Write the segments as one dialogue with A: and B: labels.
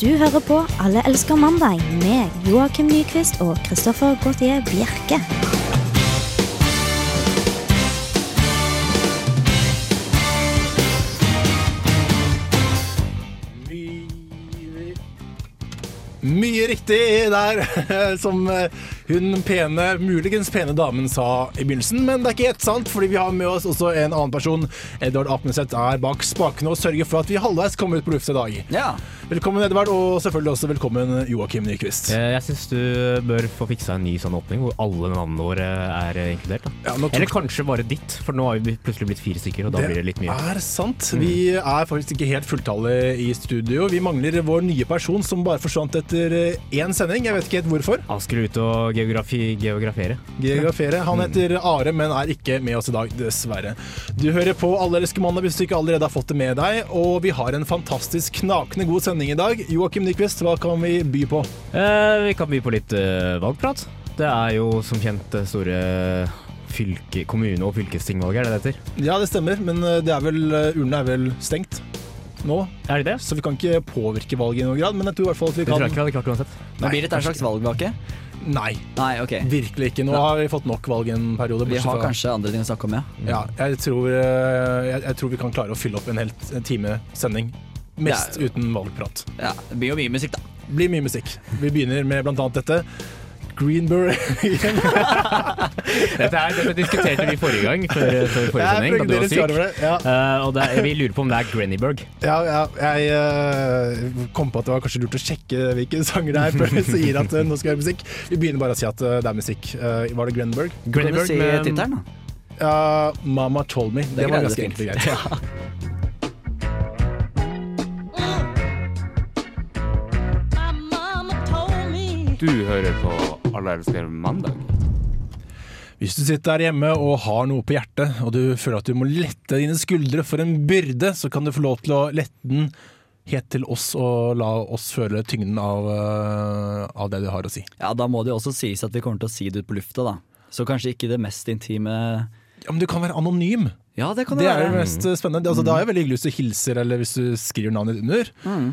A: Du hører på Alle elsker mandag med Joakim Nyquist og Christoffer Gautier Bjerke.
B: Mye riktig der, som eh, hun pene, muligens pene damen sa i begynnelsen. Men det er ikke helt sant, fordi vi har med oss også en annen person. Edvard Apneseth er bak spakene og sørger for at vi halvveis kommer ut på lufta i dag.
C: Ja.
B: Velkommen, Edvard, og selvfølgelig også velkommen Joakim Nyquist.
D: Eh, Jeg syns du bør få fiksa en ny sånn åpning hvor alle navnene våre er eh, inkludert. Da.
B: Ja, tok-
D: Eller kanskje bare ditt, for nå har vi plutselig blitt fire stykker, og da blir det litt mye. Det
B: er sant. Vi er faktisk ikke helt fulltallige i studio. Vi mangler vår nye person som bare forsvant etter eh, én sending. Jeg vet ikke helt hvorfor.
D: Han skulle ut og geografi, geografere.
B: Geografere. Han
D: Mm.
B: heter Are, men er ikke med oss i dag, dessverre. Du hører på Alle elsker mandag hvis du ikke allerede har fått det med deg, og vi har en fantastisk knakende god sending i dag. Joakim Nyquist, hva kan vi by på?
D: Eh, vi kan by på litt eh, valgprat. Det er jo som kjent det store fylke, kommune- og fylkestingvalget, er det det heter?
B: Ja, det stemmer, men eh, det er vel, eh, er vel stengt nå,
D: Er det det?
B: så vi kan ikke påvirke valget i noen grad, men jeg tror i hvert fall at vi
D: Det tror jeg ikke vi hadde klart uansett.
C: Men blir det en slags valgvake?
B: Nei,
C: Nei, ok.
B: virkelig ikke. Nå har vi fått nok valg i en periode.
C: Vi
B: bortsett
C: har
B: fra-
C: kanskje andre ting å snakke om, ja.
B: Ja, jeg tror, eh, jeg, jeg tror vi kan klare å fylle opp en helt en time sending. Mest
C: ja.
B: uten valgprat.
C: ja. Det blir jo mye musikk, da.
B: blir mye musikk. Vi begynner med blant annet dette. Greenberg.
D: Dette, er, dette diskuterte vi forrige gang, før, før forrige
B: Jeg
D: sending, da du var syk.
B: det. Ja,
D: uh, og det er, vi lurer på om det er Grennyburg.
B: ja, ja, jeg uh, kom på at det var kanskje lurt å sjekke hvilke sanger det er før vi sier at uh, nå skal vi høre musikk. Vi begynner bare å si at det er musikk. Var det
C: du
D: Grennyburg
C: si
D: med-
C: tittelen, da?
B: Mama Told Me. Det,
C: Det
B: var ganske enkelt og
C: ja
B: greit.
D: Du hører på Alle elsker mandag.
B: Hvis du sitter der hjemme og har noe på hjertet, og du føler at du må lette dine skuldre for en byrde, så kan du få lov til å lette den helt til oss og la oss føle tyngden av, eh, av det du har å si.
C: Ja, da må det jo også sies at vi kommer til å si det ut på lufta, da. Så kanskje ikke det mest intime
B: Ja, men du kan være anonym.
C: Ja, det kan det,
B: Det er det mest spennende. Altså, Da har jeg veldig hyggelig til å hilse eller hvis du skriver navnet ditt under.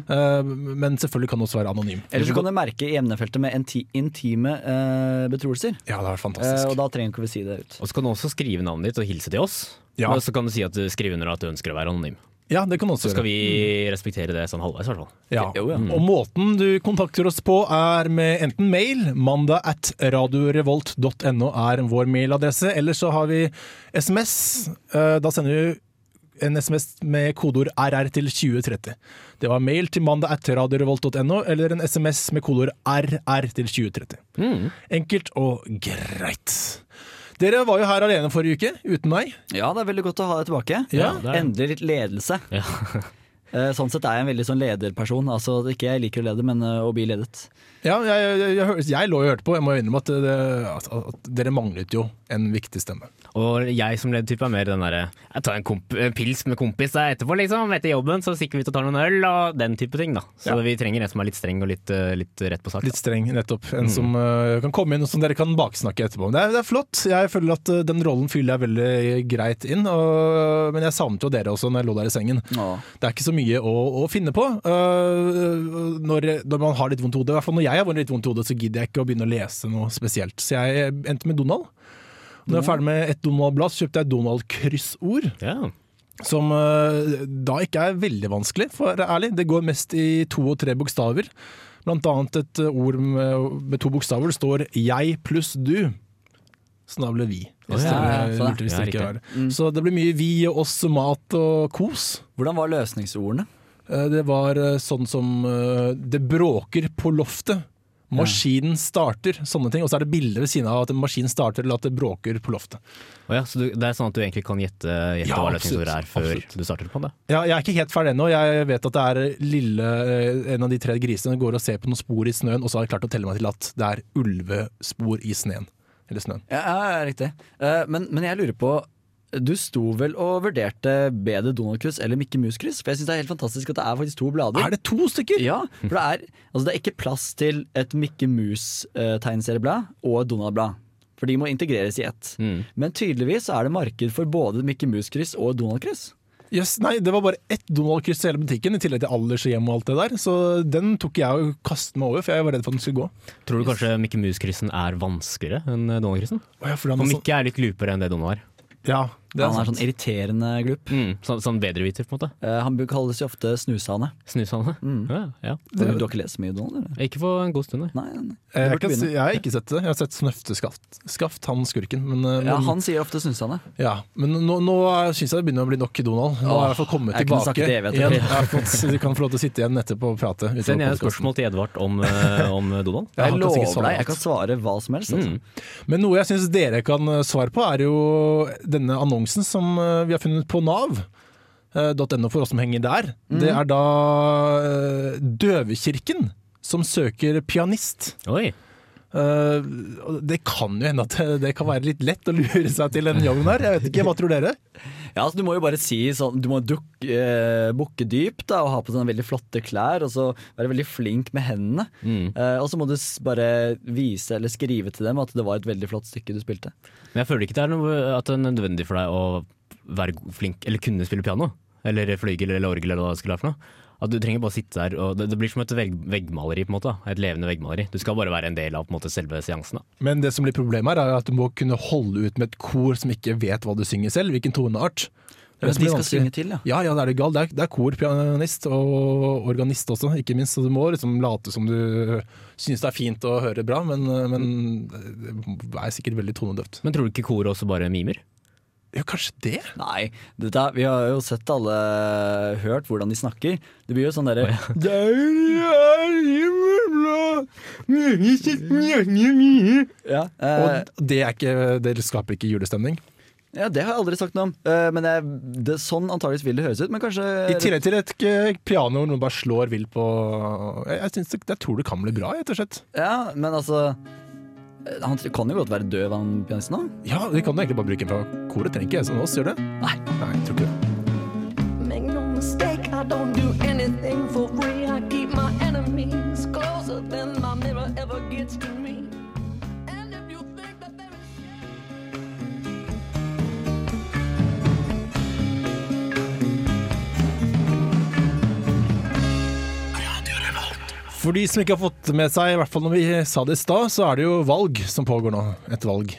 B: Uh, men selvfølgelig kan du også være anonym.
C: Eller så kan du merke i emnefeltet med inti intime uh, betroelser.
B: Ja, det har
C: vært
B: fantastisk.
C: og da trenger ikke vi si det ut.
D: Og så kan du også skrive navnet ditt og hilse til oss.
B: Ja.
D: Og så kan du si at du skriver under at du ønsker å være anonym.
B: Ja, det kan du
D: Så skal vi respektere det sånn halvveis, i hvert fall.
B: Ja.
C: Jo, ja.
B: Og måten du kontakter oss på er med enten mail, mandag at radiorevolt.no er vår mailadresse, eller så har vi SMS. Eh, Da sender du en SMS med kodeord RR til 2030. Det var mail til mandag at radiorevolt.no, eller en SMS med kodeord RR til 2030.
D: Mm.
B: Enkelt og greit. Dere var jo her alene forrige uke, uten meg.
C: Ja, det er veldig godt å ha deg tilbake.
B: Ja,
D: det er-
C: Endelig litt ledelse.
D: Ja.
C: Eh, Sånn sett er jeg en veldig sånn lederperson. Altså ikke jeg liker å lede, men eh, å bli ledet.
B: Ja, jeg, jeg, jeg, hør- jeg lå og hørte på. Jeg må innrømme at, det, at, at dere manglet jo en viktig stemme.
D: Og jeg som ledertype er mer den derre Jeg tar en, komp en pils med kompis der etterpå, liksom. Etter jobben så stikker vi ut og tar noen øl, og den type ting, da. Så
B: Ja.
D: vi trenger en som er litt streng og litt, eh, litt rett på sak.
B: Litt streng, nettopp. En som uh, kan komme inn og som dere kan baksnakke etterpå. Det er, det er flott. Jeg føler at uh, den rollen fyller jeg veldig greit inn. Og, men jeg savnet jo dere også når jeg lå der i sengen.
C: Ja.
B: Det er ikke så mye å, å finne på Uh, når, når man har litt vondt hode. I hvert fall når jeg har litt vondt hode, så gidder jeg ikke å begynne å lese noe spesielt. Så jeg endte med Donald. Når jeg er ferdig med et Donald-blad, så kjøpte jeg Donald-kryssord.
D: Ja.
B: Som øh, da ikke er veldig vanskelig, for å være ærlig. Det går mest i to og tre bokstaver. Blant annet et øh, ord med, med to bokstaver. Det står 'jeg pluss du'. Så da ble
D: vi. ja,
C: sånn, ja.
D: Ja.
B: Så det blir mye vi og oss, mat og kos.
C: Hvordan var løsningsordene?
B: Eh, Det var eh, sånn som eh, Det bråker på loftet. Maskinen starter, sånne ting. Og så er det bilder ved siden av at en maskin starter eller at det bråker på loftet.
D: Oh ja, så du, det er sånn at du egentlig kan gjette, gjette
B: Ja,
D: hva løsningsordet er før
B: Absolutt.
D: du starter på det?
B: Ja, jeg er ikke helt ferdig ennå. Jeg vet at det er lille eh, En av de tre grisene går og ser på noen spor i snøen, og så har jeg klart å telle meg til at det er ulvespor i sneen. Eller snøen.
C: Ja, ja riktig. Eh, men, men jeg lurer på Du sto vel og vurderte bedre Donald-kryss eller Mikke Mus-kryss? For jeg syns det er helt fantastisk at det er faktisk to blader.
B: Er det to stykker?
C: Ja, for det er, altså det er ikke plass til et Mikke Mus-tegneserieblad og et Donald-blad. For de må integreres i ett.
D: Mm.
C: Men tydeligvis er det marked for både Mikke Mus-kryss og Donald-kryss.
B: Yes, nei, det var bare ett Donald-kryss i hele butikken, i tillegg til alders og hjem og alt det der. Så den tok jeg og kastet meg over, for jeg var redd for at den skulle gå.
D: Tror du kanskje Mikke Mus-kryssen er vanskeligere enn eh, Donald-kryssen?
B: Oh, ja, for, han
D: For Mikke er litt glupere enn det Donald er.
B: Ja, er
C: Han er
B: sant.
C: sånn irriterende glup.
D: Mm, sånn, sånn bedreviter, på en måte.
C: Eh, han kalles jo ofte snusane.
D: Snusane.
C: Mm.
D: Ja, ja.
C: Du, du har ikke lest så mye Donald? Eller?
D: Ikke for en god stund, nei.
C: Nei, nei.
B: Eh, Jeg, si, jeg har ikke sett det. Jeg har sett Snøfteskaft, Skaft, han skurken. Men, eh,
C: Ja,
B: men-
C: han sier ofte snusane.
B: Ja, men nå, nå syns jeg det begynner å bli nok Donald. Nå har jeg fått komme kommet
C: jeg kunne
B: tilbake.
C: sagt det
B: igjen. Jeg kan få lov til å sitte igjen etterpå og prate.
D: Send gjerne
B: podcasten.
D: spørsmål til Edvard om, eh, om Donald.
C: Jeg,
B: Jeg
C: lover deg, jeg kan svare hva som helst. Altså.
D: Mm.
B: Men noe jeg syns dere kan svare på, er jo denne annonsen som eh, vi har funnet på Nav. eh, .no for oss som henger der. Det er da eh, Døvekirken som søker pianist.
D: Oi.
B: Eh, det kan jo hende at det, det kan være litt lett å lure seg til den jobben her. Jeg vet ikke, Hva tror dere?
C: Ja, altså, du må jo bare si sånn Du må dukke, eh, bukke dypt da, og ha på sånne veldig flotte klær, og så være veldig flink med hendene.
D: Mm.
C: Eh, og så må du bare vise eller skrive til dem at det var et veldig flott stykke du spilte.
D: Men jeg føler ikke det er noe, at det er nødvendig for deg å være flink, eller kunne spille piano. Eller flygel eller orgel eller hva det skulle være for noe. At du trenger bare sitte der, og det, det blir som et vegg, veggmaleri, på en måte. Et levende veggmaleri. Du skal bare være en del av på en måte, selve seansen. da.
B: Men det som blir problemet her, er at du må kunne holde ut med et kor som ikke vet hva du synger selv, hvilken toneart. Det
C: Men de skal
B: vanskelig.
C: synge til, ja.
B: Ja, ja, det er det galt. Det er, det er kor, pianist og organist også, ikke minst. Så du må liksom late som du synes det er fint å høre bra, men, men det er sikkert veldig tonedøvt.
D: Men tror du ikke koret også bare mimer?
B: Ja, kanskje det?
C: Nei, dette, vi har jo sett alle hørt hvordan de snakker. Det blir jo sånn derre ja, eh,
B: Og det, er ikke, det skaper ikke julestemning.
C: ja, det har jeg aldri sagt noe om. Eh, men jeg, det, sånn antageligvis vil det høres ut. Men kanskje
B: I tillegg til et piano hvor noen bare slår vilt på Jeg, jeg, det, jeg tror det kan bli bra, rett og slett.
C: Ja, men altså eh, Han kan jo godt være døv, han pianisten òg.
B: Ja, de kan jo egentlig bare bruke en fra koret, trenger ikke jeg som oss, gjør det?
C: Nei.
B: Nei, jeg tror ikke det.
E: Make no mistake, I don't do For
B: de som ikke har fått med seg, i hvert fall når vi sa det i stad, så er det jo valg som pågår nå. Et valg.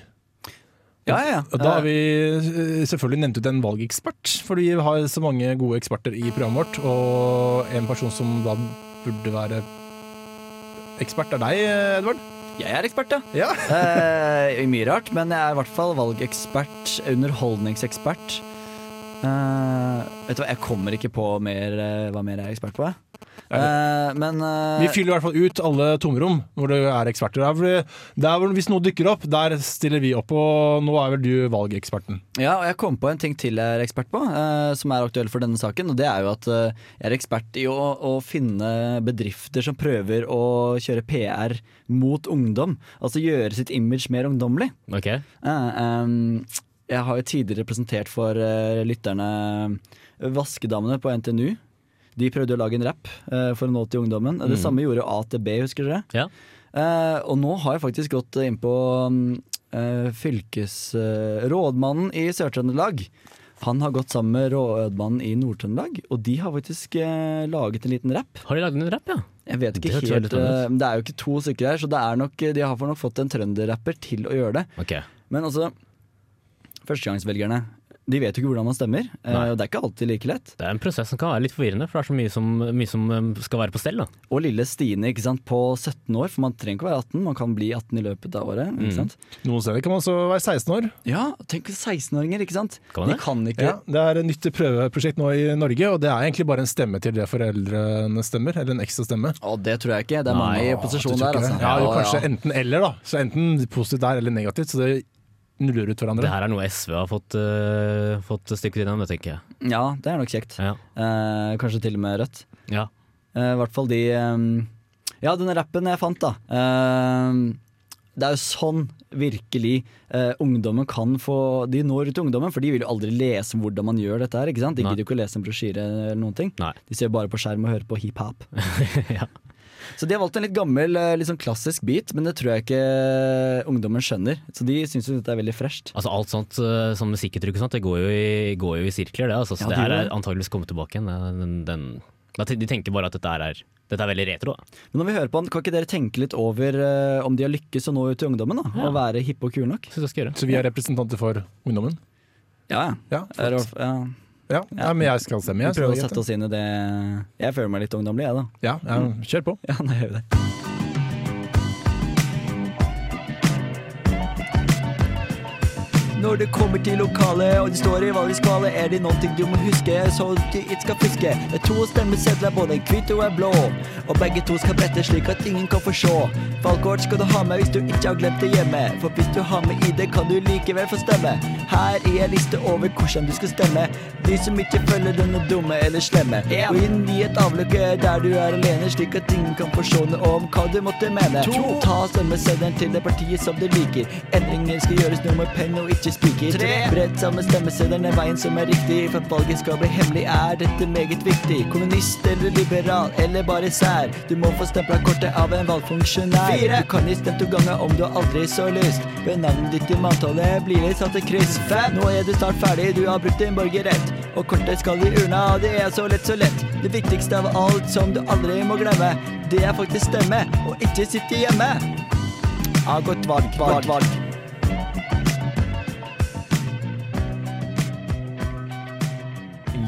C: Ja, ja, ja.
B: Og da har vi eh, selvfølgelig nevnt ut en valgekspert, fordi vi har så mange gode eksperter i programmet vårt. Og en person som da burde være ekspert, er deg, Edvard.
C: Jeg er ekspert, ja.
B: Ja.
C: Eh, mye rart, men jeg er i hvert fall valgekspert, underholdningsekspert. Eh, vet du hva, jeg kommer ikke på mer, eh, hva mer jeg er ekspert på. jeg. Eh, men eh,
B: Vi fyller i hvert fall ut alle tomrom hvor det er eksperter. Der, fordi der hvor, hvis noe dukker opp, der stiller vi opp, og nå er vel du valgeksperten.
C: Ja, og jeg kom på en ting til jeg er ekspert på, eh, som er aktuell for denne saken. Og det er jo at jeg er ekspert i å, å finne bedrifter som prøver å kjøre PR mot ungdom. Altså gjøre sitt image mer ungdommelig.
D: Okay.
C: Eh, jeg har jo tidligere representert for lytterne Vaskedamene på NTNU. De prøvde å lage en rapp eh, for å nå til ungdommen. Det samme gjorde AtB, husker dere?
D: Ja.
C: Eh, og nå har jeg faktisk gått inn på mm, eh, fylkesrådmannen i Sør-Trøndelag. Han har gått sammen med rådmannen i Nord-Trøndelag, og de har faktisk laget en liten rapp.
D: Har de laget en rapp, ja?
C: Jeg vet ikke
D: Det
C: helt Det er jo ikke to stykker her, så det nok, de har nok fått en trønderrapper til å gjøre det.
D: Okay.
C: Men altså, førstegangsvelgerne de vet jo ikke hvordan man stemmer, eh,
D: Nei.
C: det er ikke alltid like lett.
D: Det er en prosess som kan være litt forvirrende, for det er så mye som, mye som um, skal være på stell. da.
C: Og lille Stine ikke sant, på 17 år, for man trenger ikke å være 18, man kan bli 18 i løpet av året.
D: Mm.
C: Ikke sant?
B: Noen steder kan man også være 16 år.
C: Ja, tenk 16-åringer, ikke sant.
D: Kan
C: de kan ikke
B: Ja, det er et nytt prøveprosjekt nå i Norge, og det er egentlig bare en stemme til det foreldrene stemmer. Eller en ekstra stemme.
C: Å, det tror jeg ikke. Det er mange i
B: Du
C: opposisjon der, altså.
B: Ja, jo, kanskje enten eller, da. Så enten positivt der eller negativt. Så det nuller ut hverandre.
D: Det her er noe SV har fått, uh, fått stykket innom, det tenker jeg.
C: Ja, det er nok kjekt.
D: Ja.
C: Uh, kanskje til og med Rødt.
D: ja.
C: Uh, I hvert fall de um, Ja, denne rappen jeg fant, da. Uh, det er jo sånn virkelig eh, ungdommen kan få De når ut til ungdommen, for de vil jo aldri lese om hvordan man gjør dette her. ikke sant? De gidder jo ikke å lese en brosjyre eller noen ting.
D: Nei.
C: De ser bare på skjerm og hører på hiphop.
D: ja.
C: Så de har valgt en litt gammel, eh, litt sånn klassisk beat, men det tror jeg ikke ungdommen skjønner. Så de syns jo dette er veldig fresht.
D: Altså Alt sånt uh, som musikkuttrykk og sånt, det går jo i, går jo i sirkler, det. Altså. Så
C: Ja,
D: det
C: det
D: her er antageligvis kommet tilbake igjen. eh, Den, den, de tenker bare at dette er, er, dette er veldig retro. Da.
C: Men når vi hører på den, kan ikke dere tenke litt over eh, om de har lykkes å nå ut til ungdommen? da?
D: Ja.
C: Og være hippe og kule nok?
D: Jeg skal gjøre.
B: Så vi er representanter for ungdommen?
C: Ja,
B: Ja,
C: ja.
B: Ja. ja men jeg skal stemme. Jeg, Vi
C: prøver å sette oss inn i det. Jeg føler meg litt ungdommelig, jeg, da.
B: ja, ja, kjør på.
C: Ja, da gjør vi det. Når det kommer til lokalet og de står i valgskvalet, er det noe du må huske, så du ikke skal fiske? Det er to stemmesedler, både en hvit og en blå. Og begge to skal brette slik at ingen kan få se. Valgkort skal du ha med hvis du ikke har glemt det hjemme. For hvis du har med ID, kan du likevel få stemme. Her er en liste over hvordan du skal stemme. De som ikke følger denne dumme eller slemme. Og inn i et avlukke der du er alene, slik at ingen kan få se om hva du måtte mene. Ta stemmeseddelen til det partiet som du liker. Endringer skal gjøres noe med penn og ikke spiker. Brett sammen stemmeseddelen er veien som er riktig. For at valget skal bli hemmelig, er dette meget viktig. Kommunist eller liberal eller bare sær. Du må få stempla kortet av en valgfunksjonær. Du kan gi stemt to ganger om du har aldri så lyst. Ved navnet ditt i manntallet blir det satt et kryss. Fem. Nå er du snart ferdig, du har brukt din borgerrett. Og kortet skal i urna, det er så lett, så lett. Det viktigste av alt som du aldri må glemme, det er faktisk stemme, og ikke sitte hjemme. Ja, godt valg, valg, valg.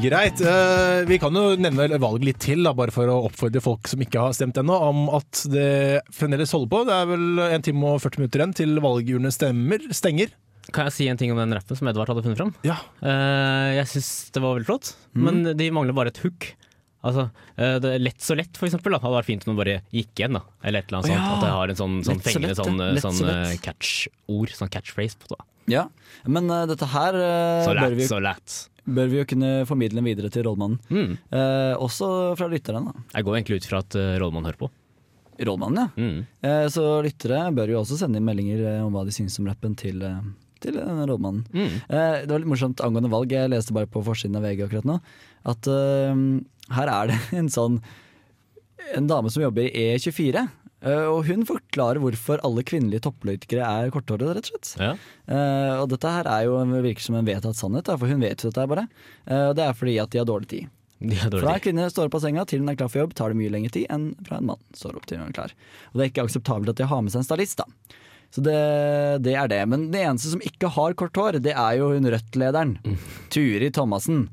B: Greit. eh, vi kan jo nevne valget litt til, da, bare for å oppfordre folk som ikke har stemt ennå, om at det fremdeles holder på. Det er vel en time og 40 minutter igjen til valgurnene stemmer, stenger.
D: Kan jeg si en ting om den rappen som Edvard hadde funnet fram?
B: Ja.
D: Eh, jeg syns det var veldig flott, men de mangler bare et hook. Altså, eh, det er Lett så lett, for eksempel. Da. Hadde vært fint om det bare gikk igjen. da Eller et eller annet sånt.
C: ja.
D: At det har en sånn, sånn fengende sånn, sånn
C: så
D: catch-ord. Sånn catchphrase. På det.
C: Ja, men uh, dette her uh,
D: Så
C: bør,
D: lett,
C: vi,
D: så lett.
C: Bør vi jo kunne formidle videre til rådmannen.
D: Mm.
C: Eh, også fra lytteren. da.
D: Jeg går egentlig ut fra at uh, rådmannen hører på.
C: Rådmannen, ja.
D: Mm.
C: Eh, så lyttere bør jo også sende inn meldinger eh, om hva de syns om rappen til, eh, til denne rådmannen.
D: Mm.
C: Eh, det var litt morsomt angående valg, jeg leste bare på forsiden av VG akkurat nå, at eh, her er det en sånn en dame som jobber i E24. Eh, og hun forklarer hvorfor alle kvinnelige toppløytikere er korthårede, rett og slett.
D: Ja.
C: Uh, og dette her er jo, virker som en vedtatt sannhet, for hun vet jo dette her bare. Og det er fordi at de har dårlig tid.
D: De er
C: Fra
D: dårlige
C: en kvinne står opp av senga til hun er klar for jobb, tar det mye lengre tid enn fra en mann står opp til hun er klar. Og det er ikke akseptabelt at de har med seg en stylist, da. Så det, det er det. Men det eneste som ikke har kort hår, det er jo hun Rødt-lederen. Turi Thomassen.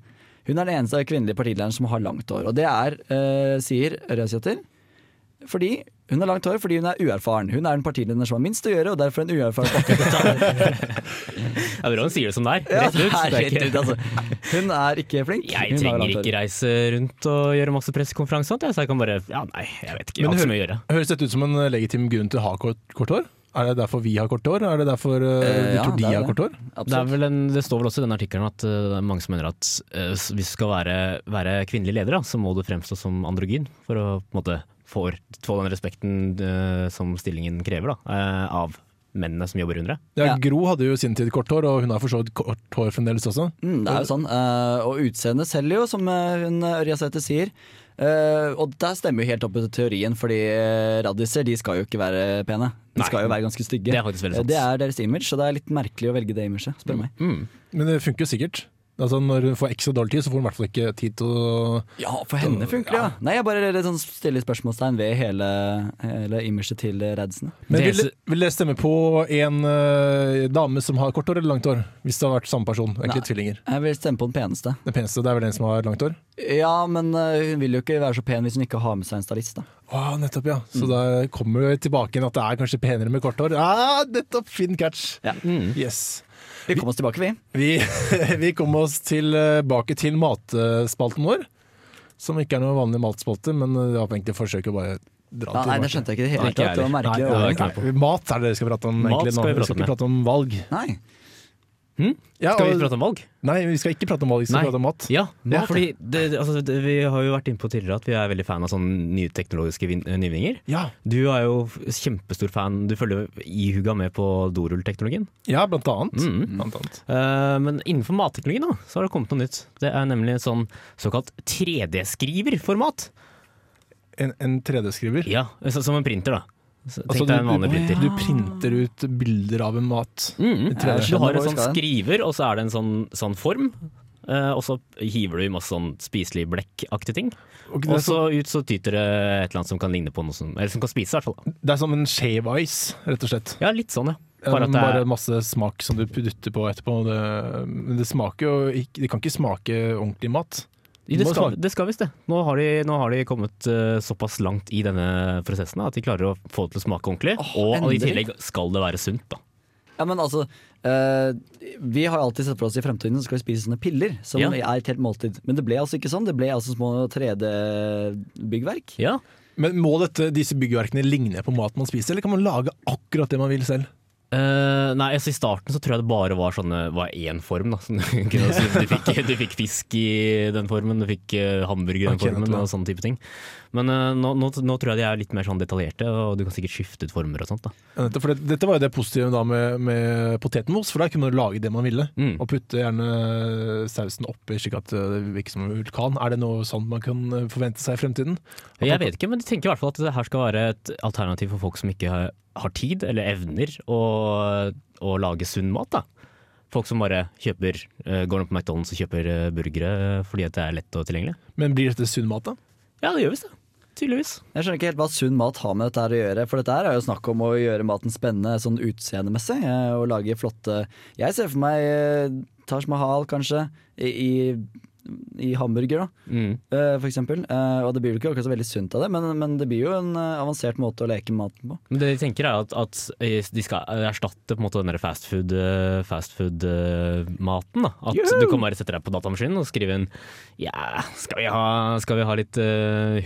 C: Hun er den eneste kvinnelige partilederen som har langt hår. Og det er, uh, sier Ørjasæter, fordi hun har langt hår fordi hun er uerfaren. Hun er den partilederen som har minst å gjøre, og derfor en uerfaren partileder.
D: Ja, Bra hun sier det som det er. Rett ut.
C: Ja, er rett ut, altså. Hun er ikke flink.
D: Jeg
C: Hun
D: trenger ikke reise rundt og gjøre masse pressekonferanser, så jeg kan bare Ja, nei, jeg vet ikke. Jeg
B: Men
D: å gjøre.
B: Høres dette ut som en legitim grunn til å ha kort, kort hår? Er det derfor vi har kort hår? Er det derfor uh, du
C: ja,
B: tror de har
C: det.
B: kort hår?
D: Det, er vel en, det står vel også i den artikkelen at uh, det er mange som mener at uh, hvis du skal være, være kvinnelig leder, da, så må du fremstå som androgyn for å på en måte, få, får den respekten uh, som stillingen krever da, uh, av mennene som jobber under det.
B: Ja. Gro hadde jo i sin tid kort hår, og hun har for så vidt kort hår fremdeles også.
C: Mm, det er jo sånn. uh, og utseendet selger jo, som hun hun Ørjasæter sier. Uh, og der stemmer jo helt opp til teorien, fordi radiser de skal jo ikke være pene. De
D: Nei.
C: skal jo være ganske stygge.
D: Det er faktisk veldig sant.
C: Det er deres image, så det er litt merkelig å velge det imaget, spør du meg.
D: Mm.
B: Men det funker jo sikkert. Altså Når hun får ekstra dårlig tid, så får hun i hvert fall ikke tid til å
C: Ja, for henne funker det, ja. Nei, jeg bare sånn stiller spørsmålstegn ved hele, hele imaget til Radsen.
B: Men vil, vil dere stemme på en uh, dame som har kort hår eller langt hår? Hvis det har vært samme person, egentlig
C: Nei.
B: tvillinger.
C: Jeg vil stemme på den peneste.
B: Den peneste det er vel den som har langt hår?
C: Ja, men uh, hun vil jo ikke være så pen hvis hun ikke har med seg en stylist, da.
B: Å, nettopp, ja. Så da kommer vi tilbake igjen at det er kanskje penere med kort hår. Ah, nettopp! Fin catch!
C: Ja.
D: Mm.
B: Yes.
C: Vi kommer oss tilbake, vi.
B: Vi, vi kom oss tilbake til matspalten vår. Som ikke er noe vanlig matspalte, men det var egentlig forsøk å bare dra
C: Ja,
B: tilbake.
C: nei, det skjønte jeg ikke i det hele tatt.
B: Mat er det dere skal prate om egentlig nå.
D: skal vi
B: Vi
D: prate
B: skal ikke prate om valg.
C: Nei.
B: Ja,
D: Skal vi
B: og-
D: prate om valg?
B: Nei, vi skal ikke prate om valg, vi skal
D: Nei.
B: prate om mat.
D: Ja,
B: Mat,
D: ja fordi det, altså, det, vi har jo vært inne på tidligere at vi er veldig fan av sånne nye teknologiske eh, nyvinninger.
B: Ja,
D: Du er jo kjempestor fan, du følger ihuga med på dorullteknologien.
B: ja blant annet.
D: Mm.
B: Blant annet.
D: Uh, men innenfor matteknologien da, så har det kommet noe nytt. Det er nemlig en sånn såkalt 3D-skriver for mat.
B: En, en 3D-skriver?
D: Ja, så, som en printer, da.
B: Altså,
D: du, en
B: du,
D: vanlig printer.
B: du printer ut bilder av en mat.
D: Mm,
B: i 3D.
D: du har en sånn skriver, og så er det en sånn, sånn form. eh, og så hiver du i masse sånn spiselig blekkaktige ting.
B: Og
D: Og så ut så tyter det et eller annet som kan ligne på noe som Eller som kan spise. i hvert fall.
B: det er som en shave ice, rett og slett.
D: Ja, litt sånn, ja.
B: Bare,
D: Bare at det er
B: masse smak som du putter på etterpå. Det, men det smaker jo ikke Det kan ikke smake ordentlig mat.
D: Det skal, det skal visst det. Nå har de, nå har de kommet uh, såpass langt i denne prosessen at de klarer å få det til å smake ordentlig.
C: Oh,
D: og i tillegg skal det være sunt, da.
C: Ja, men altså eh, Vi har alltid sett for oss i fremtiden så skal vi spise sånne piller, som
D: Ja.
C: er et helt måltid. Men det ble altså ikke sånn. Det ble altså små 3D-byggverk.
D: Ja,
B: Men må dette, disse byggverkene ligne på mat man spiser, eller kan man lage akkurat det man vil selv?
D: Eh, nei, altså I starten så tror jeg det bare var sånne var én form. Da. Sånn, du, du, fikk, du fikk fisk i den formen, du fikk eh, hamburger i den formen og sånne type ting. Men uh, nå, nå, nå tror jeg de er litt mer sånn detaljerte, og du kan sikkert skifte ut former og sånt. da.
B: Ja, Dette, det, dette var jo det positive da med, med potetmos, for da kunne man lage det man ville.
D: Mm.
B: Og putte gjerne sausen oppi slik at det virker som en vulkan. Er det noe sånt man kan forvente seg i fremtiden?
D: Jeg vet ikke, men jeg tenker i hvert fall at det her skal være et alternativ for folk som ikke har, har tid eller evner å, å lage sunn mat. da. Folk som bare kjøper, eh, går ned på McDonald's og kjøper eh, burgere fordi at det er lett og tilgjengelig.
B: Men blir dette sunn mat, da?
D: Ja, det gjør visst det. Tydeligvis.
C: Jeg skjønner ikke helt hva sunn mat har med dette å gjøre. For dette er jo snakk om å gjøre maten spennende sånn utseendemessig. eh, Og lage flotte Jeg ser for meg Taj Mahal, kanskje, i, i, i hamburger, da,
D: Mm.
C: eh, for eksempel. Eh, Og det blir jo ikke akkurat så veldig sunt av det, men, men det blir jo en eh, avansert måte å leke maten på.
D: Men det de tenker er at, at de skal erstatte på en måte den fastfood-maten. Fast food, maten, da. At du kan bare sette deg på datamaskinen og skrive en Ja, skal vi ha, skal vi ha litt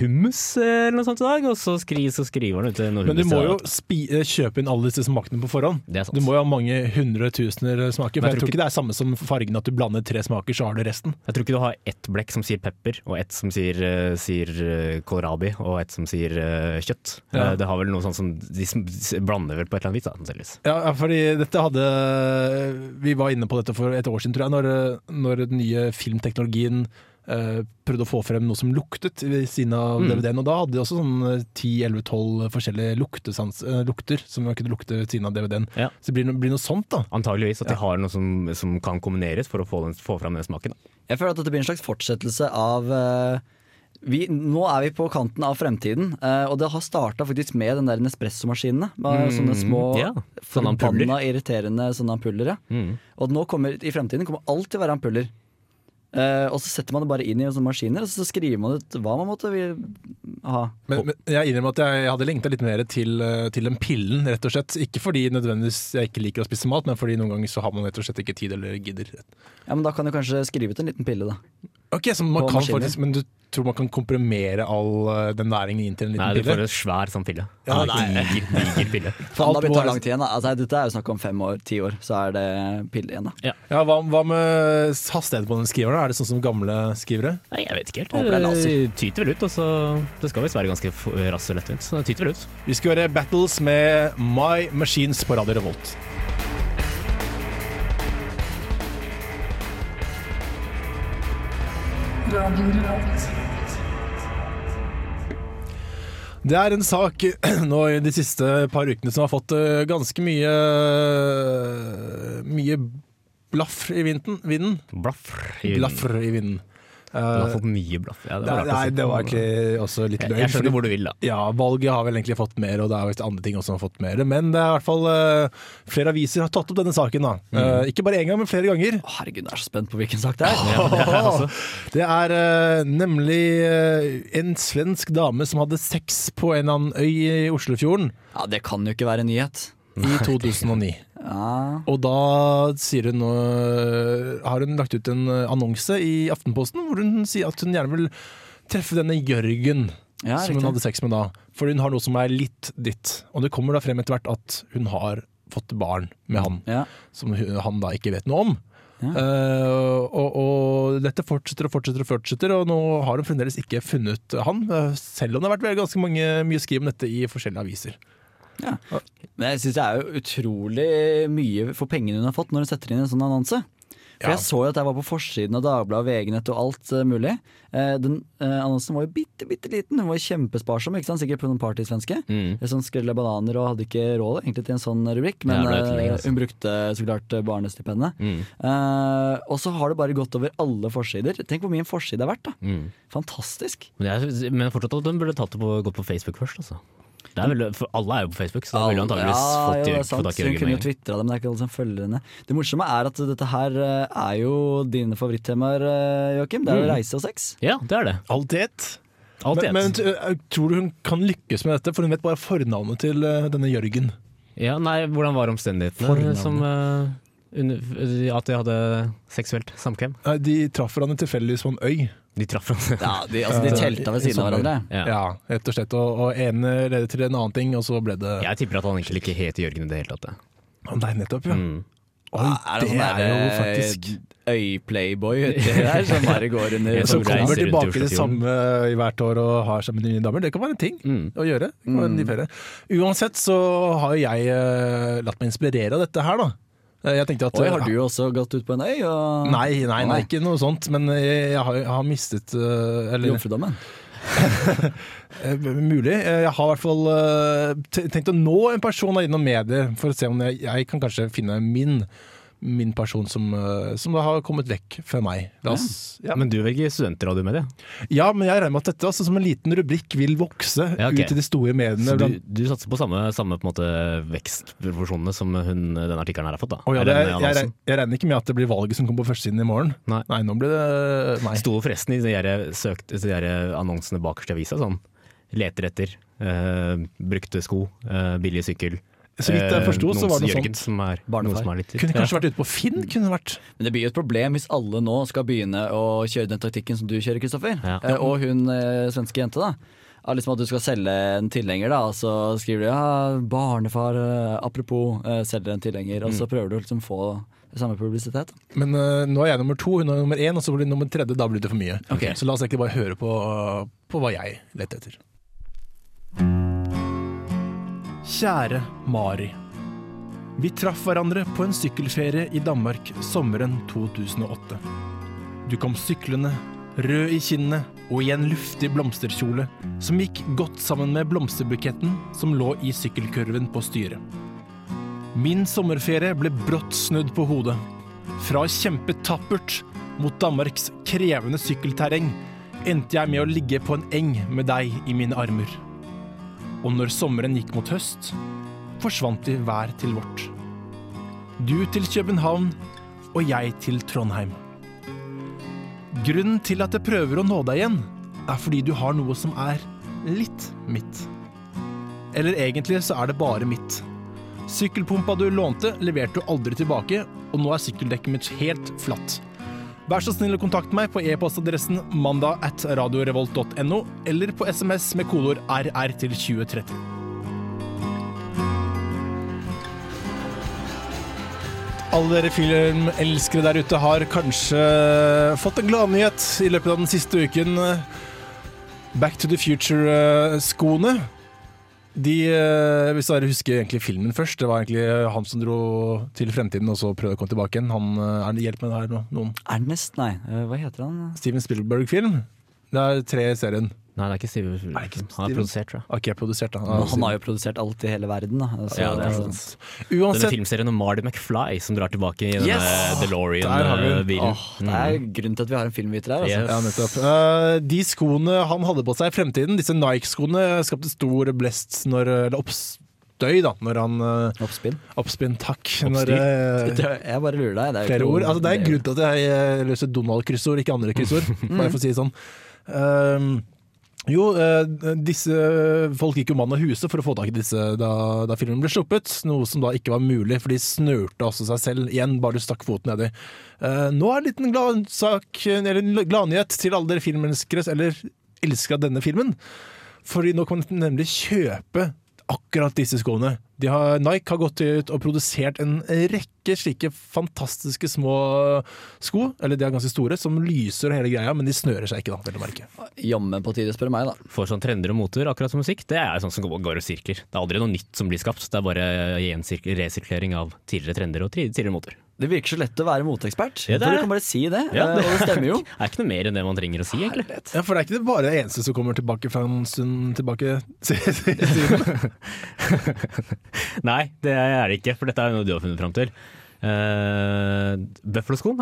D: hummus eller noe sånt i dag? Og så, skri, så skriver han ut noe hummus.
B: Men du må jo spi kjøpe inn alle disse smakene på forhånd.
D: Det er sant.
B: Du må jo ha mange hundretusener smaker. For
D: jeg
B: jeg
D: tror
B: tror ikke det er samme som fargen at du blander tre smaker, så har du resten.
D: Jeg tror ikke du har ett blekk som sier pepper, og ett som sier, eh, sier eh, kålrabi, og ett som sier eh, kjøtt.
B: Ja.
D: Det har vel noe sånt som De blander vel på et eller annet vis, da, sannsynligvis.
B: Ja, fordi dette hadde Vi var inne på dette for et år siden, tror jeg, når, når den nye filmteknologien eh, prøvde å få frem noe som luktet ved siden av
D: Mm.
B: DVD-en. Og da hadde de også sånn 10-11-12 forskjellige luktesans, eh, lukter som man kunne lukte ved siden av DVD-en.
D: Ja.
B: Så det blir, no, blir noe sånt, da.
D: Antageligvis at
B: Ja.
D: de har noe som, som kan kombineres for å få, den, få fram den smaken. Da.
C: Jeg føler at dette blir en slags fortsettelse av uh vi, nå er vi på kanten av fremtiden, eh, og det har starta faktisk med den der Nespresso-maskinene. Med
D: Mm,
C: Sånne små,
D: ja, sånne
C: forbanna irriterende sånne ampuller. Ja.
D: Mm.
C: Og nå kommer, i fremtiden kommer alt til å være ampuller. Eh, og så setter man det bare inn i sånne maskiner, og så skriver man ut hva man måtte vil ha.
B: Men, men jeg innrømmer at jeg, jeg hadde lengta litt mer til, eh, til den pillen, rett og slett. Ikke fordi nødvendigvis jeg ikke liker å spise mat, men fordi noen ganger så har man rett og slett ikke tid eller gidder.
C: Ja, men Da kan du kanskje skrive ut en liten pille, da.
B: Ok, så man kan
C: maskiner.
B: faktisk, Men du tror man kan komprimere all eh, den næringen inn til en
D: Nei, du får
B: pille?
D: en svær sånn pille.
B: Ja,
D: En diger, pille.
B: For
C: Faen,
B: alt
C: da
B: må
C: det
B: være-
C: lang tid igjen. Da. Altså, dette er jo snakk om fem år, ti år, så er det pille igjen. da
B: Ja, hva, hva med hastigheten på den skriveren? Er det sånn som gamle skrivere?
D: Nei, jeg vet ikke helt.
C: Det.
D: Det tyter vel ut. Altså. det skal visst være ganske raskt og lettvint. Så det tyter vel ut.
B: Vi skal gjøre Battles med My Machines på Radio Revolt. Det er en sak nå i de siste par ukene som har fått eh, ganske mye Mye blaff i vinden. vinden.
D: Blaff. i-
B: Blaffer i vinden.
D: Du har
B: Eh,
D: fått mye blaff. Ja, det var
B: nei, det var egentlig også litt løgn.
D: jeg skjønner hvor du vil, da.
B: Ja, valget har vel egentlig fått mer, og det er andre ting også som har fått mer. Men det er i hvert fall uh, flere aviser har tatt opp denne saken. da. Eh, ikke bare én gang, men flere ganger.
C: Å, herregud, jeg er så spent på hvilken sak det er.
D: Ja, det er.
B: Det er uh, nemlig en svensk dame som hadde sex på en eller annen øy i Oslofjorden
C: Ja, Det kan jo ikke være en nyhet.
B: I 2009.
C: Ja.
B: Og da sier hun, nå- har hun lagt ut en eh, annonse i Aftenposten hvor hun sier at hun gjerne vil treffe denne Jørgen.
C: Ja,
B: som hun hadde sex med da. For hun har noe som er litt ditt. Og det kommer da frem etter hvert at hun har fått barn med han,
C: Ja.
B: som hun- han da ikke vet noe om.
C: Ja.
B: Uh, og, og dette fortsetter og fortsetter og fortsetter, og nå har hun fremdeles ikke funnet han. eh, Selv om det har vært ganske mange, mye skriv om dette i forskjellige aviser.
C: Men jeg syns det er jo utrolig mye for pengene hun har fått når hun setter inn en sånn annonse. For jeg så jo at jeg var på forsiden av Dagbladet, VG-nett og alt eh, mulig. Eh, den eh, annonsen var jo bitte, bitte liten. Hun var kjempesparsom, ikke sant? sikkert på noen partysvenske.
D: Mm.
C: Sånn skrelle bananer og hadde ikke råd egentlig til en sånn rubrikk, men
D: Ja, lenger, altså.
C: hun brukte så klart barnestipendet.
D: Mm.
C: Uh, og så har det bare gått over alle forsider. Tenk hvor mye en forside er verdt, da.
D: Mm.
C: Fantastisk.
D: Men jeg mener fortsatt at hun burde tatt det på, gått på Facebook først. Altså. Det er vel, for alle er jo på Facebook, så da ville du antakeligvis
C: Ja,
D: fått,
C: ja, det sant.
D: fått tak i
C: Hun kunne jo tvitra det, men det er ikke alle som følger henne. Det morsomme er at dette her eh, er jo dine favorittemaer, eh, Joakim. Det er jo
D: Mm.
C: reise og sex.
D: Ja, det er det.
B: Alt i ett.
D: Alt i
B: Men, men tror du hun kan lykkes med dette? For hun vet bare fornavnet til eh, denne Jørgen.
D: Ja, nei, hvordan var omstendighetene
B: Fornavnet.
D: som eh, under, At de hadde seksuelt samkvem?
B: Nei, De traff hverandre tilfeldigvis på en øy.
D: De traff hverandre.
C: Ja, de, altså, de
B: Eh,
C: telta ved siden av hverandre.
D: Ja.
B: Ja, rett og slett. Og, og ene ledet til en annen ting, og så ble det
D: Jeg tipper at han egentlig ikke heter Jørgen i det hele tatt. det.
B: Å, Nei, nettopp, ja.
D: Mm.
B: Oi,
C: er det,
B: det
C: sånn
B: er jo
C: eh,
B: faktisk
C: øy-playboy uti der som bare går under
D: som
B: kommer
D: rundt i
B: tilbake til det samme i hvert år og har seg med nye damer. Det kan være en ting
D: Mm.
B: å gjøre. Det kan være en ny ferie. Uansett så har jo jeg eh, latt meg inspirere av dette her, da. Eh, Jeg tenkte at
C: Oi, har du også gått ut på en øy og
B: Nei, nei, nei, ikke noe sånt. Men jeg, jeg, har, jeg har mistet eh, Eller
C: jomfrudommen?
B: eh, mulig. Eh, Jeg har i hvert fall eh, tenkt å nå en person innom medier, for å se om jeg, jeg kan kanskje finne min. Min person som, eh, som da har kommet vekk fra meg. La oss, ja.
D: Men du velger studentradiomedia.
B: ja, men jeg regner med at dette altså, som en liten rubrikk vil vokse
D: Ja, okay.
B: ut til de store mediene.
D: Så du, du satser på samme, samme på måte, vekstproporsjonene som hun, denne artikkelen her har fått? da?
B: Oh, ja, det, jeg, jeg, jeg regner ikke med at det blir valget som kommer på førstesiden i morgen.
D: Nei.
B: nå blir det nei.
D: Sto forresten i de der, søkt, de der annonsene bakerst i avisa sånn Leter etter eh, brukte sko, eh, billig sykkel.
B: Så vidt jeg
D: eh,
B: forsto, så
D: noen
B: var det noe
D: Jørgen
B: sånt.
D: som er,
C: Barnefar.
D: som er litt
B: Kunne kanskje vært ute på Finn? kunne det vært.
C: Men det blir jo et problem hvis alle nå skal begynne å kjøre den taktikken som du kjører, Kristoffer.
D: Ja.
C: Eh, og hun eh, svenske jente, da. Ja, liksom at du skal selge en tilhenger, da, og så skriver du ja, barnefar, apropos, selger en tilhenger. Og så
B: Mm.
C: prøver du å liksom få samme publisitet.
B: Men uh, nå er jeg nummer to, hun er nummer én, og så blir det nummer tredje. Da blir det for mye.
C: Okay.
B: Så la oss egentlig bare høre på, på hva jeg leter etter. Kjære Mari. Vi traff hverandre på en sykkelferie i Danmark sommeren 2008. Du kom syklende, rød i kinnet og i en luftig blomsterkjole som gikk godt sammen med blomsterbuketten som lå i sykkelkurven på styret. Min sommerferie ble brått snudd på hodet. Fra å kjempe tappert mot Danmarks krevende sykkelterreng endte jeg med å ligge på en eng med deg i mine armer. Og når sommeren gikk mot høst, forsvant vi hver til vårt. Du til København og jeg til Trondheim. Grunnen til at jeg prøver å nå deg igjen, er fordi du har noe som er litt mitt. Eller egentlig så er det bare mitt. Sykkelpumpa du lånte, leverte du aldri tilbake, og nå er sykkeldekket mitt helt flatt. Vær så snill å kontakte meg på e-postadressen mandag at radiorevolt.no, eller på SMS med kodeord RR til 2030. Alle dere filmelskere der ute har kanskje fått en gladnyhet i løpet av den siste uken. Back to the Future-skoene. De, eh, hvis dere husker egentlig filmen først, det var egentlig han som dro til fremtiden og så prøvde å komme tilbake igjen. Han eh, er det hjelp med det her nå? Noen?
C: Ernest, nei, eh, hva heter han?
B: Steven Spielberg-film. Det er tre i serien.
D: Nei, det er ikke Steve.
B: Er det ikke
D: Han har produsert, tror jeg.
B: Okay, produsert, da.
C: Han har jo produsert alt i hele verden, da. Så,
D: Ja, det er
C: altså,
D: sant. Denne
B: Uansett,
D: filmserien om Marty McFly som drar tilbake i denne
C: Yes!
D: DeLorean-bilen.
C: Oh, det er grunnen til at vi har en filmviter her. Altså.
D: Yes.
B: Ja. Eh, de skoene han hadde på seg i fremtiden, disse Nike-skoene, skapte stor blest når Eller oppstøy, da, når han uh,
C: Oppspinn.
B: Oppspinn, takk. Når, uh,
C: Jeg bare lurer deg. Det er
B: flere ord. Altså, det er grunnen grunn til at jeg eh, løser Donald-kryssord, ikke andre kryssord. Bare for å si det sånn. Ehm, jo, eh, disse folk gikk jo mann av huset for å få tak i disse da, da filmen ble sluppet. Noe som da ikke var mulig, for de snørte også seg selv igjen, bare du stakk foten nedi. Eh, nå er det en liten gladsak, eller en gladnyhet til alle dere filmelskere, eller elskere av denne filmen. Fordi nå kan man nemlig kjøpe akkurat disse skoene. De har, Nike har gått ut og produsert en rekke slike fantastiske små sko, eller de er ganske store, som lyser hele greia, men de snører seg ikke, da, vel å merke.
C: Jammen på tide, spør meg, da.
D: For sånn trender og moter, akkurat som musikk, det er sånn som går og sirkler. Det er aldri noe nytt som blir skapt, det er bare resirkulering av tidligere trender og tidligere moter.
C: Det virker så lett å være moteekspert.
D: Ja,
C: for du kan bare si det,
D: Ja,
C: det, og det stemmer jo.
D: Det er ikke noe mer enn det man trenger å si, egentlig.
B: Ja, For det er ikke det bare det eneste som kommer tilbake fra en stund tilbake.
D: Nei, det er det ikke, for dette er jo noe du har funnet fram til. Uh,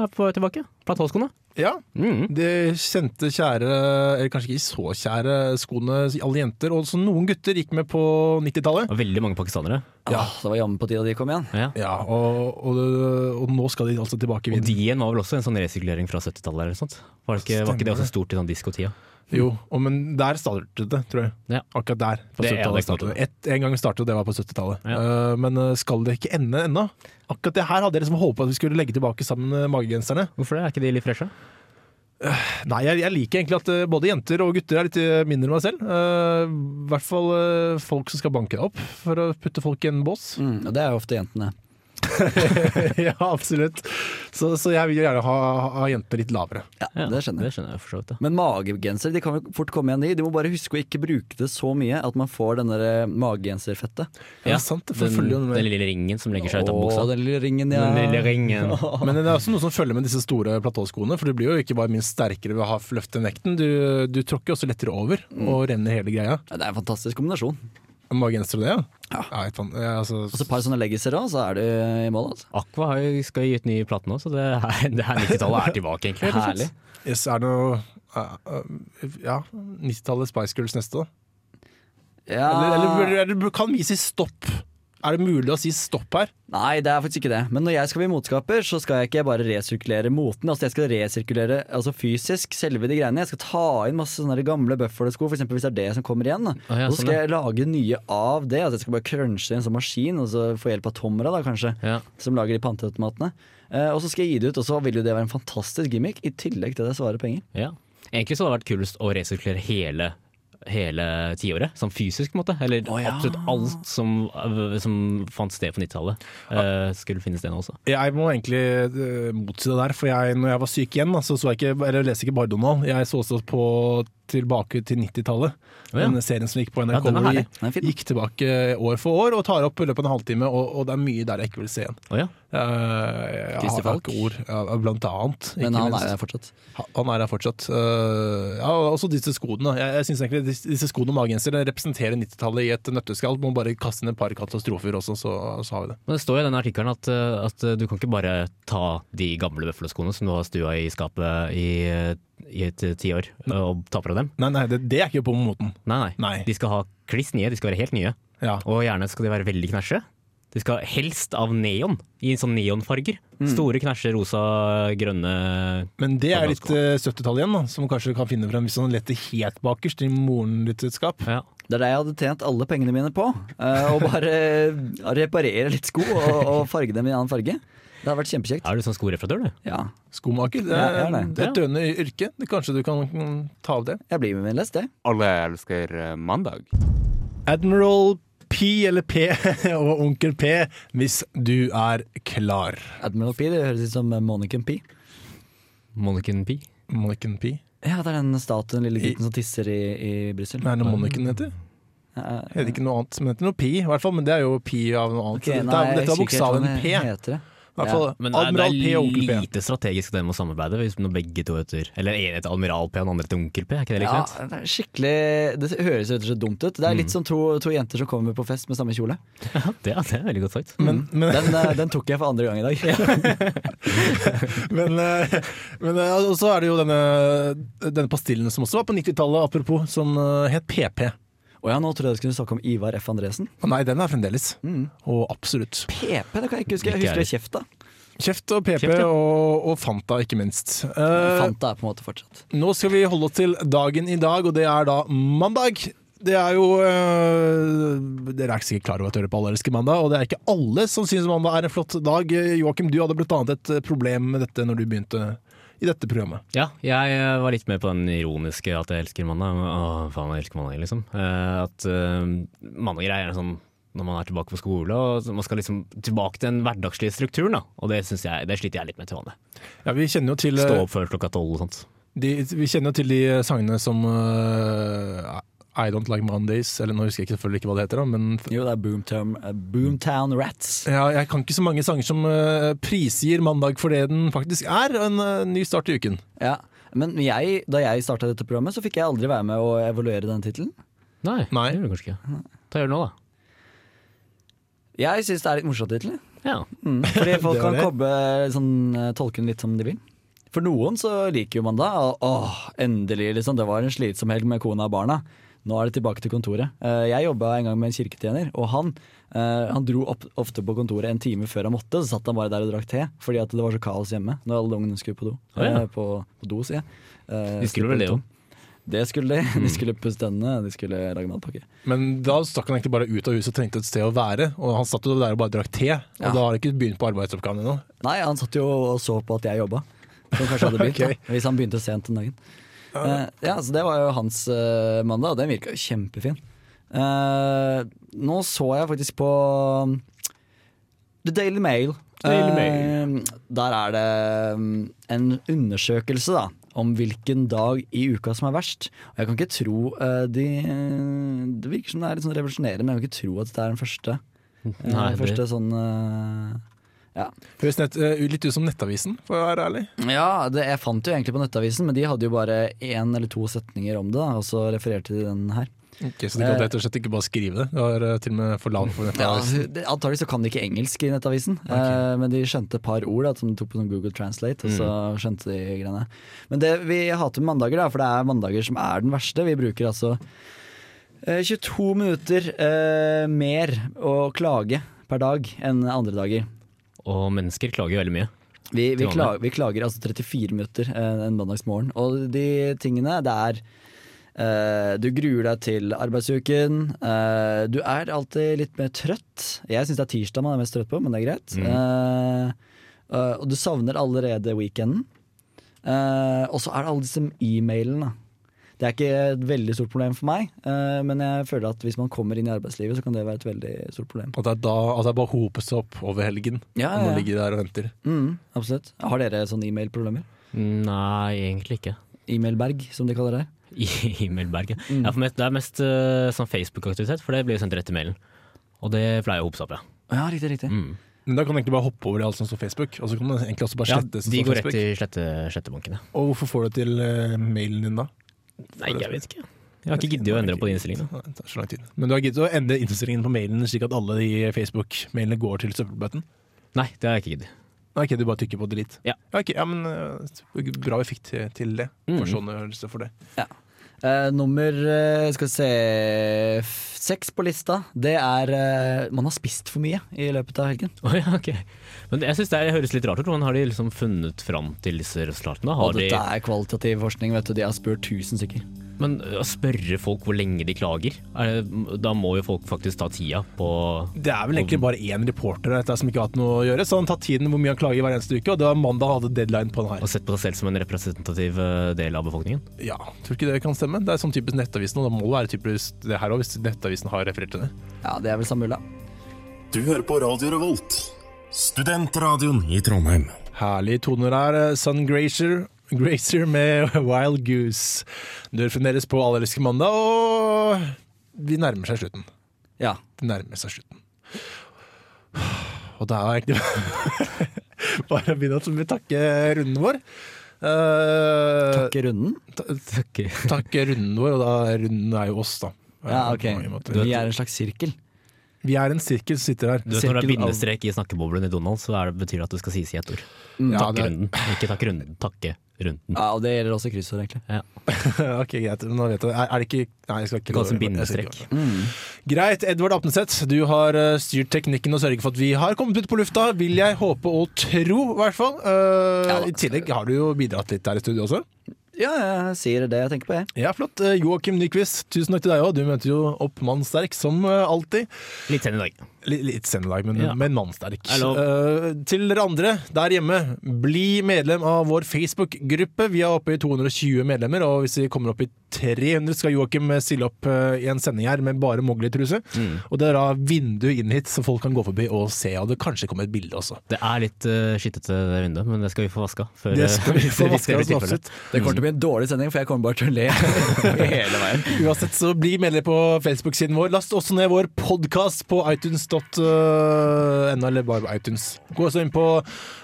D: er på tilbake. Platåskoene.
B: Ja.
D: Mm.
B: De kjente, kjære, eller kanskje ikke så kjære skoene alle jenter, og så noen gutter gikk med på 90-tallet.
D: Og veldig mange pakistanere.
C: Ja, det var jammen på tide de kom igjen.
D: Ja.
B: Ja, og, og, og nå skal de altså tilbake i
D: Og
B: vinden.
D: Dien var vel også en sånn resirkulering fra 70-tallet eller sånt? Var, ikke, var ikke det også stort i sånn diskotida?
B: Jo, og, men der startet det, tror jeg.
D: Ja.
B: Akkurat der. På
D: Det-
B: er
D: det
B: startet. Et, en gang startet det, det var på 70-tallet.
D: Ja.
B: Uh, men eh, skal det ikke ende ennå? Akkurat det her hadde jeg liksom håpet at vi skulle legge tilbake sammen med magegenserne.
D: Hvorfor det? Er ikke de litt freshe?
B: Nei, jeg, jeg liker egentlig at eh, både jenter og gutter er litt eh, mindre enn meg selv. Uh, I hvert fall uh, folk som skal banke deg opp for å putte folk i en bås.
C: Mm, og det er jo ofte jentene.
B: ja, absolutt. Så, så jeg vil gjerne ha, ha jenter litt lavere.
C: Ja,
D: Ja,
C: det skjønner jeg.
D: Det skjønner jeg for så vidt. da.
C: Men magegenser de kan jo fort komme igjen, de. Du må bare huske å ikke bruke det så mye at man får den der eh, magegenserfettet.
B: Ja, er sant, det
D: den,
B: med.
D: den lille ringen som legger seg ut av buksa.
C: den lille ringen, ja.
D: Den lille ringen.
B: Men det er også noe som følger med disse store platåskoene, for du blir jo ikke bare minst sterkere ved å ha løftet vekten, du, du tråkker også lettere over og renner hele greia.
C: Ja, Det er en fantastisk kombinasjon.
B: Magegenser og det, ja?
C: Ja.
B: Ja, ja, altså,
C: Og så et par sånne leggiser òg, så er du i mål. Altså.
D: Aqua har jo- skal gi ut ny plate nå, så det her, det her 90-tallet er tilbake, egentlig.
C: Herlig.
B: yes, er det noe uh, uh, Ja, 90-tallet Spice Girls neste, da?
C: Ja.
B: Eller, eller, eller, eller kan vi si stopp? Er det mulig å si stopp her?
C: Nei, det er faktisk ikke det. Men når jeg skal bli moteskaper, så skal jeg ikke bare resirkulere moten. Altså Jeg skal resirkulere altså fysisk selve de greiene. Jeg skal ta inn masse sånne gamle Buffalo-sko, f.eks. hvis det er det som kommer igjen.
D: Å ja,
C: og så
D: sånn,
C: skal jeg lage nye av det. Altså Jeg skal bare crunche i en sånn maskin, og så få hjelp av Tomra, da kanskje,
D: Ja.
C: som lager de panteautomatene. Eh, og så skal jeg gi det ut, og så vil jo det være en fantastisk gimmick, i tillegg til det svarer penger.
D: Ja. Egentlig så hadde det vært kulest å resirkulere hele hele tiåret, sånn fysisk på en måte. Eller
C: oh, ja.
D: absolutt alt som, som fant sted på 90-tallet, uh, skulle finne sted nå også.
B: Jeg må egentlig uh, motsi det der, for jeg, når jeg var syk igjen, da, så, så jeg ikke, eller leste ikke bare Donald. Jeg så også på Tilbake til 90-tallet.
D: Oh, ja.
B: Denne serien som gikk på NRK. ja,
C: Den
B: gikk tilbake år for år og tar opp i løpet av en halvtime, og, og det er mye der jeg ikke vil se igjen.
D: Oh, ja.
B: Uh, jeg
C: Christer
B: har
C: Falk.
B: ikke ord, ja, blant annet.
C: Men han
B: minst.
C: er der fortsatt.
B: Ha- Han er her fortsatt. Uh, ja, også disse skoene. Jeg, jeg synes egentlig disse, disse skoene og magensere representerer 90-tallet i et nøtteskall. Må bare kaste inn et par katastrofer også, så, så har vi det.
D: Men det står i denne artikkelen at, eh, at du kan ikke bare ta de gamle Buffalo-skoene som du har stua i skapet i, i et tiår, og ta fra dem.
B: Nei, nei, det, det er ikke på moten.
D: Nei, nei,
B: Nei.
D: De skal ha kliss nye, de skal være helt nye.
B: Ja.
D: Og gjerne skal de være veldig knæsje. De skal helst av neon, i sånn neonfarger. Store knæsje, rosa, grønne
B: Men det er litt uh, 70-tallet igjen, da, som kanskje kan finne frem hvis man leter helt bakerst i moren ditt sitt
D: ja.
C: Det er det jeg hadde tjent alle pengene mine på. eh, Å bare eh, reparere litt sko og, og farge dem i annen farge. Det har vært kjempekjekt.
D: Er du sånn skoreparatør, du?
C: Ja,
B: Skomaker. Det
C: Ja,
B: er,
C: jeg er det.
B: er et drønnende yrke. Det, kanskje du kan ta av det.
C: jeg blir med min lest, det.
F: Alle elsker eh, mandag.
B: Admiral P eller P og Onkel P hvis du er klar.
C: Admiral P, det høres ut som Monican P.
D: Monican P?
B: Monican P.
C: Ja, det er den statuen, lille gutten som tisser i, i Brussel.
B: Er det Monican heter?
C: Ja,
B: Heter ikke noe annet, men heter noe P i hvert fall. Men det er jo P av noe annet.
C: Okay,
B: dette,
C: nei, jeg
B: dette var bokstaven P.
C: det det.
B: Hvert fall
D: Men det er,
B: Admiral P og
D: er
B: Onkel P.
D: lite strategisk det med å samarbeide, hvis når begge to heter Eller en heter Admiral P og den andre heter Onkel P, er ikke det litt
C: Ja, det er skikkelig Det høres rett og slett dumt ut. Det er litt som to, to jenter som kommer på fest med samme kjole.
D: Ja, det, ja, det er veldig godt sagt.
B: Men, men,
C: Den, eh, den tok jeg for andre gang i dag.
B: men, eh, men eh, så er det jo denne, denne pastillen som også var på 90-tallet, apropos, som het PP.
C: Å ja, nå trodde jeg du skulle snakke om Ivar F. Andresen.
B: Å nei, den er fremdeles.
C: Mm.
B: Og absolutt.
C: PP, det kan jeg ikke huske. Jeg husker
D: kjefta.
C: Kjeft,
B: og PP
D: Kjeft, ja.
B: og, og Fanta, ikke minst. Uh,
C: Fanta er på en måte fortsatt.
B: Nå skal vi holde oss til dagen i dag, og det er da mandag. Det er jo øh, Dere er ikke sikkert klar over at dere på Allerske mandag, og det er ikke alle som syns mandag er en flott dag. Joakim, du hadde blitt annet et problem med dette når du begynte i dette programmet.
D: Ja, jeg eh, var litt med på den ironiske at jeg elsker mandag. Å, faen, jeg elsker mandag, liksom. Eh, at uh, mandager er gjerne sånn når man er tilbake på skole, og man skal liksom tilbake til den hverdagslige strukturen. Da. Og det, jeg, det sliter jeg litt med til vanlig.
B: Ja, Vi kjenner jo til,
D: Stå opp før klokka tolv og sånt.
B: de, vi kjenner jo til de sangene som øh, I Don't Like Mondays, eller nå husker jeg selvfølgelig ikke hva det heter, da, men
C: Jo, det er Boomtown, eh, Boomtown Rats.
B: ja, jeg kan ikke så mange sanger som uh, prisgir mandag for det den faktisk er, en uh, ny start i uken.
C: Ja. Men jeg, da jeg starta dette programmet, så fikk jeg aldri være med å evaluere den tittelen.
D: Nei,
B: Nei.
D: det gjør du kanskje ikke. Ta gjør det nå, da.
C: Jeg syns det er litt morsomt, tittel.
D: Ja.
C: Mm, fordi folk kan kobbe, sånn, tolke den litt som de vil. For noen så liker jo man da. Åh, endelig, liksom. Det var en slitsom helg med kona og barna. Nå er det tilbake til kontoret. Eh, Jeg jobba en gang med en kirketjener, og han, eh, han dro opp, ofte på kontoret en time før han måtte. Så satt han bare der og drakk te, fordi at det var så kaos hjemme når alle ungene skulle på do.
D: Å, ja.
C: Eh, på, på do, sier jeg. Eh,
D: De skulle vel det
C: på
D: òg.
C: Det skulle de. De skulle pusse tennene, de skulle lage matpakke.
B: Men da stakk han egentlig bare ut av huset og trengte et sted å være, og han satt jo der og bare drakk te, og
C: Ja.
B: da har han ikke begynt på arbeidsoppgaven ennå.
C: Nei, han satt jo og så på at jeg jobba. Som kanskje hadde begynt,
B: okay.
C: da, hvis han begynte sent den dagen. Eh, ja, så Det var jo hans eh, mandag, og den virka jo kjempefin. Eh, nå så jeg faktisk på um, The Daily Mail.
D: Daily
C: Eh, der er det um, en undersøkelse da om hvilken dag i uka som er verst. Og jeg kan ikke tro de Det virker som det er litt sånn revolusjonerende, men jeg kan ikke tro at det er den første.
D: Nei,
C: første sånn ja.
B: Høres nett, eh, litt ut som Nettavisen, for å være ærlig.
C: Ja, det, jeg fant jo egentlig på Nettavisen, men de hadde jo bare én eller to setninger om det, da, og så refererte de den her.
B: Ok, så de kan rett og slett ikke bare skrive det. Det var eh, til og med for langt for Nettavisen.
C: Ja, Antagelig så kan de ikke engelsk i Nettavisen, eh, men de skjønte et par ord da, som de tok på sånn Google Translate, og så skjønte de greiene. Men det vi hater med mandager, da, for det er mandager som er den verste, vi bruker altså eh, 22 minutter eh, mer å klage per dag enn andre dager.
D: Og mennesker klager veldig mye.
C: Vi, vi, klager, vi klager altså 34 minutter eh, en mandagsmorgen. Og de tingene, det er Uh, Du gruer deg til arbeidsuken. Uh, du er alltid litt mer trøtt. Jeg syns det er tirsdag man er mest trøtt på, men det er greit. Mm. Uh, og du savner allerede weekenden. Og så er det alle disse e-mailene. Det er ikke et veldig stort problem for meg, eh, men jeg føler at hvis man kommer inn i arbeidslivet, så kan det være et veldig stort problem.
B: At det, er da, at det bare hoper seg opp over helgen.
C: Ja,
B: Og
C: ja,
B: man
C: ja.
B: ligger der og venter.
C: Mm, absolutt. Har dere sånne e-mail-problemer?
D: Nei, egentlig ikke.
C: E-mailberg, som de kaller det.
D: E-mailberg,
C: Mm.
D: Ja, for meg- det er mest eh, sånn Facebook-aktivitet, for det blir jo sendt rett i mailen. Og det pleier å hope seg opp, ja.
C: Ja, riktig, riktig.
D: Mm.
B: Men da kan du egentlig bare hoppe over det alt som står Facebook, og så kan du egentlig også bare slette Ja,
D: de går rett
B: til
D: i slette, slettebankene.
B: Og hvorfor får du det til uh, mailen din da?
D: Nei, jeg vet ikke. Jeg har ikke giddet å endre på de innstillingene.
B: Det tar så lang tid. Men du har giddet å endre innstillingen på mailen slik at alle de Facebook-mailene går til søppelbøtten?
D: Nei, det har jeg ikke giddet.
B: Nei, du bare trykker på delete?
D: Ja.
B: Okay, ja men eh, Bra vi fikk til, til det.
D: Mm.
B: Forståelse for det.
C: Eh, nummer uh, skal vi se seks på lista, det er uh, Man har spist for mye i løpet av helgen.
D: Oh, ja, okay. Men jeg synes det høres litt rart ut. Hvordan har de liksom funnet fram til disse resultatene? Har
C: Og
D: de,
C: dette er kvalitativ forskning, vet du. De har spurt 1000 stykker.
D: men å spørre folk hvor lenge de klager, er det, da må jo folk faktisk ta tida på
B: Det er vel egentlig bare én reporter dette som ikke har hatt noe å gjøre. Så han tar tiden hvor mye han klager hver eneste uke, og det var mandag hadde deadline på den her.
D: Og sett på seg selv som en representativ del av befolkningen.
B: Ja, tror ikke det kan stemme. Det er sånn typisk Nettavisen, og da må det være typisk det her òg, hvis Nettavisen har referert til det.
C: Ja, det er vel samme mulig.
G: Du hører på Radio Revolt, studentradioen i Trondheim.
B: Herlige toner her. Sun Gracier. Gracer med Wild Goose. Du hører fremdeles på Allerske mandag, og vi nærmer seg slutten.
C: Ja.
B: Det nærmer seg slutten. Og da er egentlig bare å begynne å takke runden vår. Eh,
C: Takke runden.
D: Takke.
B: takke runden vår, og da runden er jo oss, da.
C: Ja, ok. Vi er en slags sirkel.
B: Vi er en sirkel som sitter her.
D: Du vet Når det er bindestrek i snakkeboblen i Donald, så er det, betyr det at du skal sies i ett ord.
B: Ja,
D: takke runden. Ikke takke runden, takke runden.
C: Ja, Og det gjelder også kryssord, egentlig.
B: ok, greit. Nå vet jeg. Er, er det ikke Nei, jeg skal ikke
D: Det kalles bindestrek.
C: Mm.
B: Greit, Edvard Apneseth, du har eh, styrt teknikken og sørget for at vi har kommet ut på lufta, vil jeg håpe og tro, i hvert fall. Uh,
C: Ja.
B: I tillegg har du jo bidratt litt her i studio også.
C: Ja, jeg sier det jeg tenker på, jeg.
B: Ja, flott. Eh, Joakim Nyquist, tusen takk til deg òg. Du møter jo opp mannsterk, som eh, alltid.
D: Litt sen i dag.
B: Litt, litt sen i dag, men,
D: Ja.
B: men mannsterk.
D: Uh.
B: Eh, til dere andre der hjemme, bli medlem av vår Facebook-gruppe. Vi er oppe i 220 medlemmer, og hvis vi kommer opp i 300, skal Joakim stille opp i en sending her med bare Mowgli-truse.
D: Mm.
B: Og det er da vindu inn hit, så folk kan gå forbi og se, og det kanskje kommer et bilde også.
D: Det er litt uh, skittete det vinduet, men det skal vi få vaska. Før,
B: Det skal vi få
D: det
B: vaska absolutt.
C: Det kommer til å bli en dårlig sending, for jeg kommer bare til å le hele veien.
B: Uansett, så bli medlem på Facebook-siden vår. Last også ned vår podkast på itunes.no, eller bare på iTunes. Gå også inn på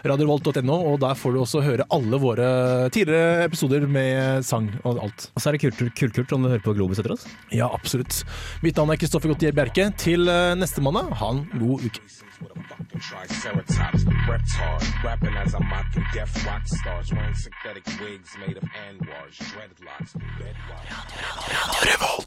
B: radiovolt.no, og der får du også høre alle våre tidligere episoder med sang og alt.
D: Og så er det kult, kult, kult om du hører på Globus etter oss.
B: Ja, absolutt. Mitt navn er Kristoffer Gautier Bjerke. Til eh, neste mandag, ha en god uke.
H: with a fucking triceratops. Reptard, rapping as I'm mocking deaf rock stars. Wearing synthetic wigs made of anwars, dreadlocks, bedwars.